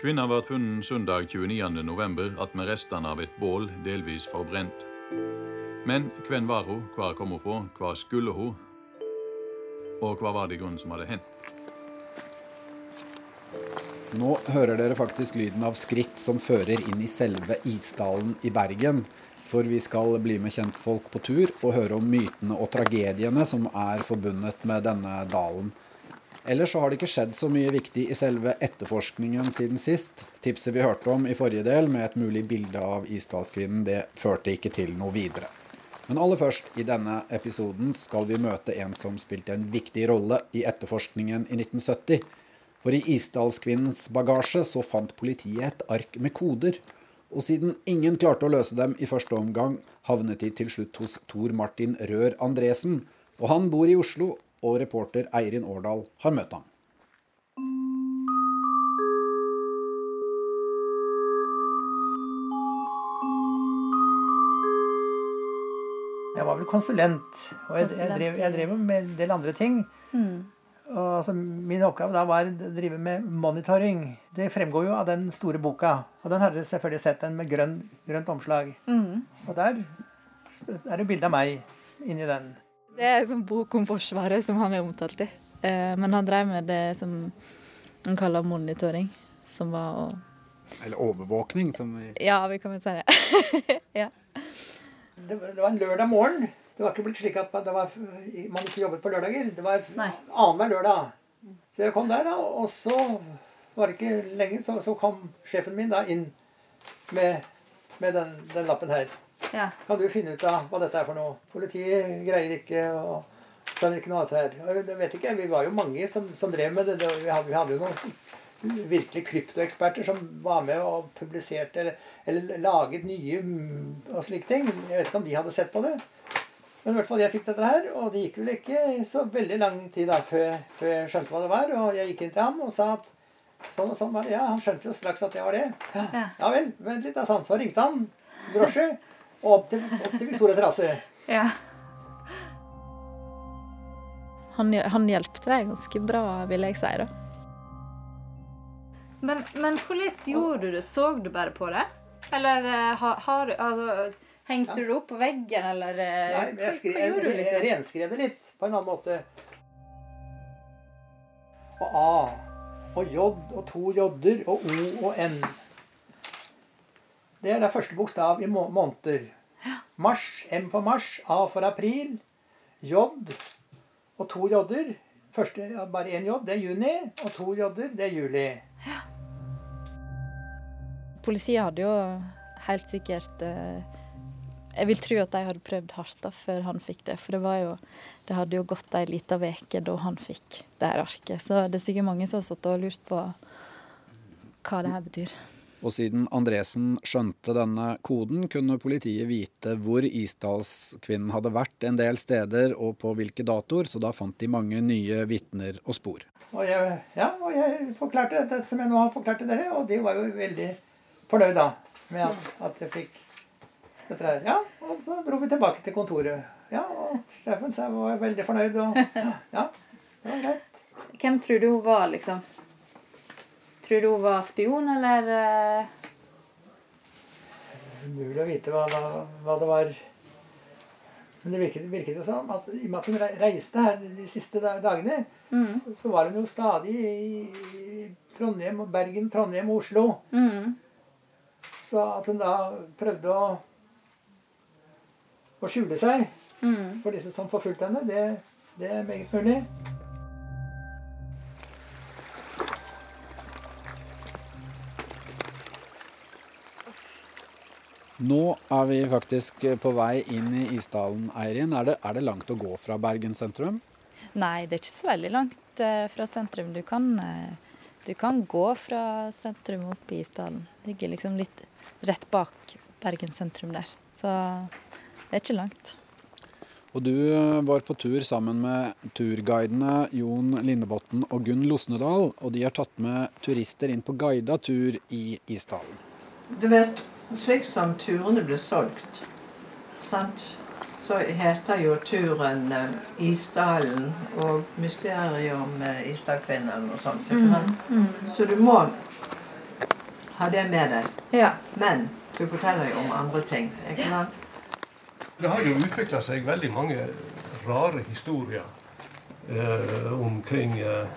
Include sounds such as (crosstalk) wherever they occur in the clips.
Kvinna ble funnet søndag 29.11. med restene av et bål delvis forbrent. Men hvem var hun, hvor kom hun fra, hva skulle hun, og hva var det i grunnen som hadde hendt? Nå hører dere faktisk lyden av skritt som fører inn i selve Isdalen i Bergen. For vi skal bli med kjentfolk på tur og høre om mytene og tragediene som er forbundet med denne dalen. Ellers så har det ikke skjedd så mye viktig i selve etterforskningen siden sist. Tipset vi hørte om i forrige del med et mulig bilde av Isdalskvinnen, det førte ikke til noe videre. Men aller først, i denne episoden skal vi møte en som spilte en viktig rolle i etterforskningen i 1970. For i Isdalskvinnens bagasje så fant politiet et ark med koder. Og siden ingen klarte å løse dem i første omgang, havnet de til slutt hos Tor Martin Rør Andresen. Og han bor i Oslo og reporter Eirin Årdal har møtt ham. Jeg var vel konsulent, og jeg, jeg, drev, jeg drev med en del andre ting. Mm. Og altså, min oppgave da var å drive med monitoring. Det fremgår jo av den store boka. Og den har dere selvfølgelig sett, den med grønn, grønt omslag. Mm. Og der er det bilde av meg inni den. Det er en sånn bok om Forsvaret som han er omtalt i. Eh, men han drev med det som han kaller monitoring, som var å Eller overvåkning, som vi Ja, vi kan vel si det. (laughs) ja. det. Det var en lørdag morgen. Det var ikke blitt slik at var, man ikke jobbet på lørdager. Det var annenhver lørdag. Så jeg kom der, da, og så var det ikke lenge, så, så kom sjefen min da inn med, med den, den lappen her. Ja. Kan du finne ut av hva dette er for noe? Politiet greier ikke å skjønner ikke noe dette her. Jeg vet ikke, Vi var jo mange som, som drev med det. Vi hadde, vi hadde jo noen virkelig kryptoeksperter som var med og publiserte eller, eller, laget nye og slike ting. Jeg vet ikke om de hadde sett på det. Men i hvert fall jeg fikk dette her, og det gikk vel ikke så veldig lang tid da før, før jeg skjønte hva det var. Og jeg gikk inn til ham og sa at sånn og sånn var det. Ja, han skjønte jo straks at det var det. Ja, ja vel, vent litt, da, sånn. Så ringte han drosje. Og opp til, opp til Victoria terrasse. Ja. Han, han hjelpte deg ganske bra, vil jeg si. da. Men, men, hvordan gjorde du det? Så du bare på det? Eller eh, har, har altså, Hengte ja. du det opp på veggen, eller eh, Nei, jeg, skrev, hva, hva gjorde du? Liksom? Jeg renskrev det litt på en annen måte. Og A og J og to J-er og O og N. Det er da første bokstav i må måneder. Mars, M for mars, A for april, J og to J-er. Første, bare én J, det er juni, og to J-er, det er juli. Ja. Politiet hadde jo helt sikkert eh, Jeg vil tro at de hadde prøvd hardt da før han fikk det. For det var jo Det hadde jo gått ei lita uke da han fikk det her arket. Så det er sikkert mange som har stått og lurt på hva det her betyr. Og siden Andresen skjønte denne koden, kunne politiet vite hvor Isdalskvinnen hadde vært en del steder og på hvilke datoer, så da fant de mange nye vitner og spor. Og jeg, ja, og jeg forklarte dette som jeg nå har forklart til dere, og de var jo veldig fornøyd da med at, at jeg fikk dette her. Ja, og så dro vi tilbake til kontoret. Ja, og sjefen var veldig fornøyd, og ja, det var greit. Hvem tror du hun var, liksom? Tror du hun var spion, eller uh... Umulig å vite hva, hva, hva, det var. Men det virket, virket jo sånn at i og med at hun reiste her de siste dagene, mm. så var hun jo stadig i Trondheim, Bergen, Trondheim og Oslo. Mm. Så at hun da prøvde å, å skjule seg mm. for disse som forfulgte henne, det, det er meget mulig. Nå er vi faktisk på vei inn i Isdalen, Eirin. Er det, er det langt å gå fra Bergen sentrum? Nei, det er ikke så veldig langt eh, fra sentrum. Du kan, eh, du kan, gå fra sentrum opp i Isdalen. Det ligger liksom litt rett bak Bergen sentrum der. Så det er ikke langt. Og du eh, var på tur sammen med turguidene Jon Lindebotn og Gunn Losnedal. Og de har tatt med turister inn på guida tur i Isdalen. Du vet, slik som turene ble solgt, sant? så heter jo turen uh, Isdalen og mysteriet om uh, Isdalkvinnen og sånt. Mm, mm. Så du må ha det med deg. Ja. Men du forteller jo om andre ting. ikke sant? Det har jo utvikla seg veldig mange rare historier eh, omkring eh,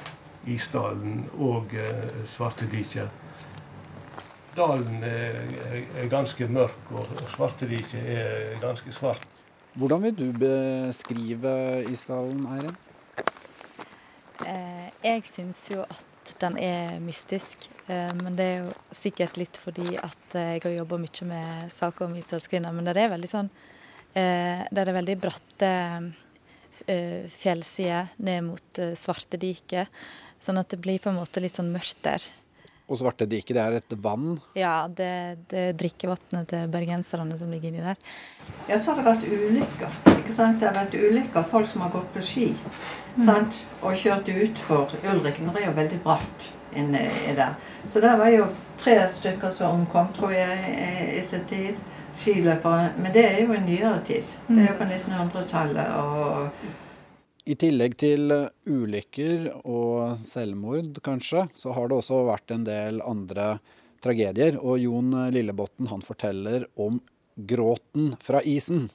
Isdalen og eh, Svartediket. Dalen er, ganske mørk, og Svarteriket er ganske svart. Hvordan vil du beskrive Isdalen, Eirin? Eh, jeg syns jo at den er mystisk. Eh, men det er jo sikkert litt fordi at jeg har jobba mye med saker om isdalskvinner. Men det er veldig sånn eh, Det er veldig bratte eh, fjellsider ned mot eh, Svartediket. Sånn at det blir på en måte litt sånn mørkt der. Og Svartediket, det er et vann. Ja, det, det er drikkevannet til bergenserne som ligger inni der. Ja, så har det vært ulykker. ikke sant? Det har vært ulykker. Folk som har gått på ski sant? og kjørt utfor Ulriken. Det er jo veldig bratt inni der. Så der var jo tre stykker som omkom, tror jeg, i, i sin tid. Skiløpere. Men det er jo i nyere tid. Det er jo på 1900-tallet. og I tillegg til ulykker og selvmord, kanskje, så har det også vært en del andre tragedier. Og Jon Lillebotn han forteller om gråten fra isen.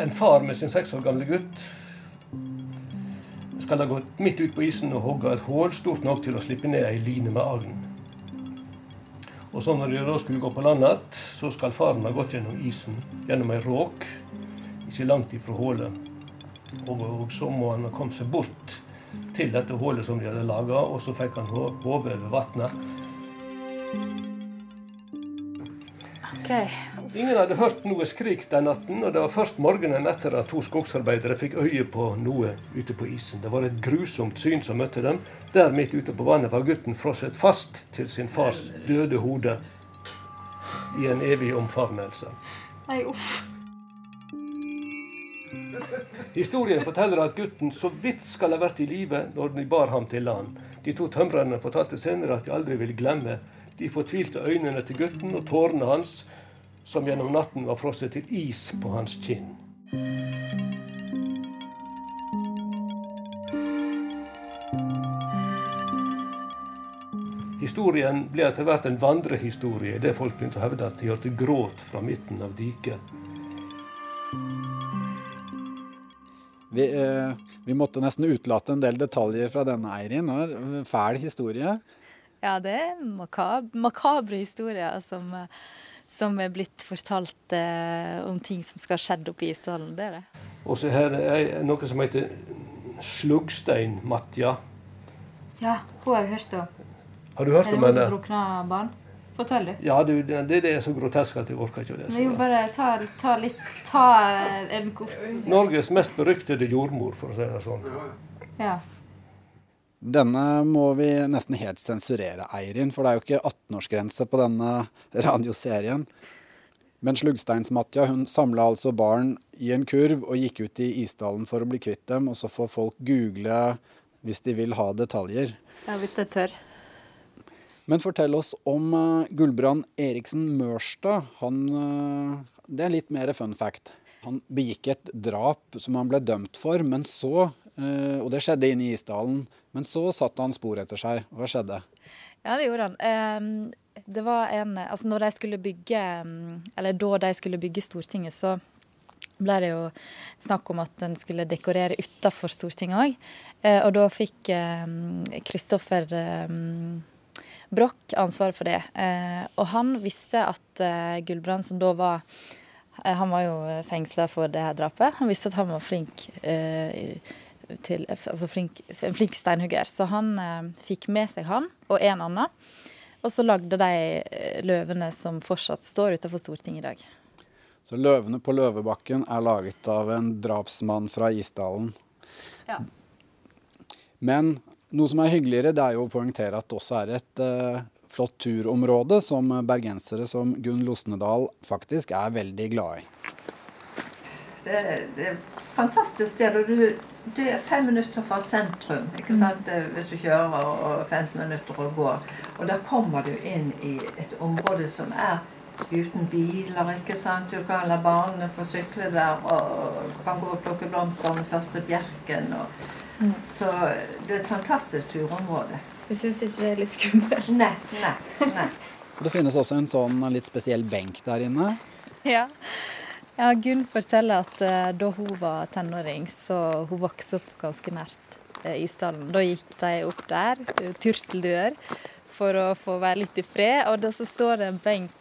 En far med sin seks år gamle gutt skal ha gått midt ut på isen og hogga et hull stort nok til å slippe ned ei line med agn. Og så når de da skulle gå på land igjen, så skal faren ha gått gjennom isen, gjennom ei råk, ikke langt ifra hullet. Og, og så må han ha kommet seg bort til dette hullet som de hadde laga, og så fikk han hodet over vannet. OK. Ingen hadde hørt noe skrik den natten, og det var først morgenen etter at to skogsarbeidere fikk øye på noe ute på isen. Det var et grusomt syn som møtte dem. Der midt ute på vannet var gutten frosset fast til sin fars døde hode i en evig omfavnelse. Nei, uff. Historien forteller at gutten så vidt skal ha vært i live når de bar ham til land. De to tømrerne fortalte senere at de aldri vil glemme de fortvilte øynene til gutten og tårene hans, som gjennom natten var frosset til is på hans kinn. Historien ble etter hvert en vandrehistorie det folk begynte å hevde at de hørte gråt fra midten av diket. Vi, eh, vi måtte nesten utelate en del detaljer fra denne Eirin. Fæl historie. Ja, det er makab makabre historier som, eh, som er blitt fortalt eh, om ting som skal ha skjedd oppe i Isdalen. Det er det. Og så her er noe som heter sluggsteinmatja. Ja, hun har jeg hørt om. Har du hørt Er det om hun som drukna barn? Fortell, du. Ja, du, det, det er så grotesk at jeg orker ikke å lese Men jo, bare ta, ta litt Ta eh, en kort Norges mest beryktede jordmor, for å si det sånn. Ja. Denne må vi nesten helt sensurere, Eirin, for det er jo ikke 18-årsgrense på denne radioserien. Men Slugsteinsmatja hun samla altså barn i en kurv og gikk ut i Isdalen for å bli kvitt dem, og så får folk google hvis de vil ha detaljer. Ja, hvis jeg tør. Men fortell oss om uh, Gulbrand Eriksen Mørstad. Han, uh, det er litt mer fun fact. Han begikk et drap som han ble dømt for, men så eh, Og det skjedde inne i Isdalen. Men så satte han spor etter seg. Hva skjedde? Ja, det gjorde han. Ehm, Det var en Altså, når de skulle bygge mm, Eller da de skulle bygge Stortinget, så ble det jo snakk om at en skulle dekorere utafor Stortinget òg. Og da fikk Kristoffer Broch ansvaret for det. Eh, Og han visste at eh, Gulbrand, som da var eh, Han var jo fengsla for det her drapet. Han visste at han var flink eh, til Altså flink, en flink steinhugger. Så han eh, fikk med seg han og en annen. Og så lagde de eh, løvene som fortsatt står utenfor Stortinget i dag. Så 'Løvene på Løvebakken' er laget av en drapsmann fra Isdalen. Ja. Men noe som er hyggeligere, det er jo å poengtere at det også er et eh, flott turområde som bergensere som Gunn Losnedal faktisk er veldig glad i. Det, det er et fantastisk sted. og du, Det er fem minutter fra sentrum ikke sant? Eh, hvis du kjører, og 15 minutter og går. Og da kommer du inn i et område som er uten biler. ikke sant? Du kan la barna få sykle der, og kan gå og plukke blomster den første bjerken. Og, mm. Så det er et fantastisk turområde. Du syns ikke det er litt skummelt? Nei. nei, nei. Det finnes også en sånn litt spesiell benk der inne. Ja. Ja Gunn forteller at uh, da hun var tenåring, så hun vokste opp ganske nært uh, isdalen. Da gikk de opp der, turteldør, for å få være litt i fred. Og da så står det en benk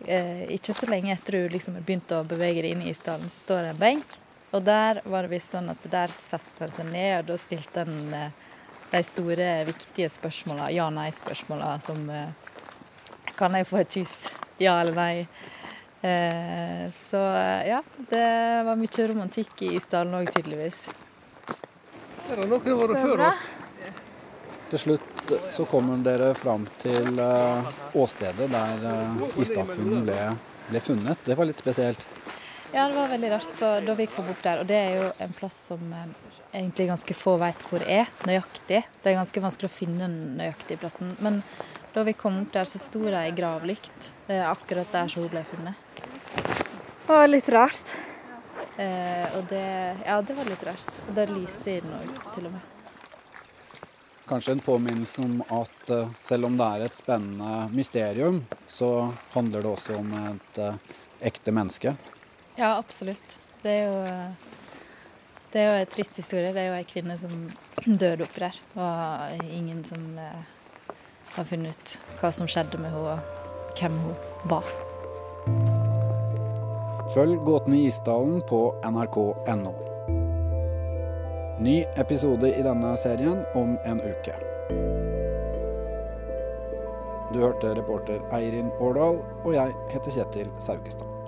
ikke så lenge etter hun liksom begynte å bevege deg inn i isdalen, så står det en benk. Og der var det visst sånn at der satte han seg ned, og da stilte han de store, viktige spørsmåla, ja-nei-spørsmåla som Kan jeg få et kyss? Ja eller nei? Eh, så ja, det var mye romantikk i isdalen òg, tydeligvis. Her har noen vært før oss. Til slutt så kommer dere fram til åstedet der isdalstunen ble, ble, funnet. Det var litt spesielt? Ja, det var veldig rart for da vi kom opp der. Og det er jo en plass som egentlig ganske få vet hvor er, nøyaktig. Det er ganske vanskelig å finne den nøyaktige plassen. Men da vi kom opp der, så sto det ei gravlykt akkurat der som hun ble funnet. Det var litt rart. Eh, og det Ja, det var litt rart. Og det lyste i den òg, til og med kanskje en påminnelse om at uh, selv om det er et spennende mysterium, så handler det også om et uh, ekte menneske. Ja, absolutt. Det er jo det er jo en trist historie. Det er jo ei kvinne som (clears throat) døde oppi der. Og ingen som har funnet ut hva som skjedde med henne, og hvem hun var. Følg Gåten i Isdalen på nrk.no. Ny episode i denne serien om en uke. Du hørte reporter Eirin Årdal, og jeg heter Kjetil Saugestad.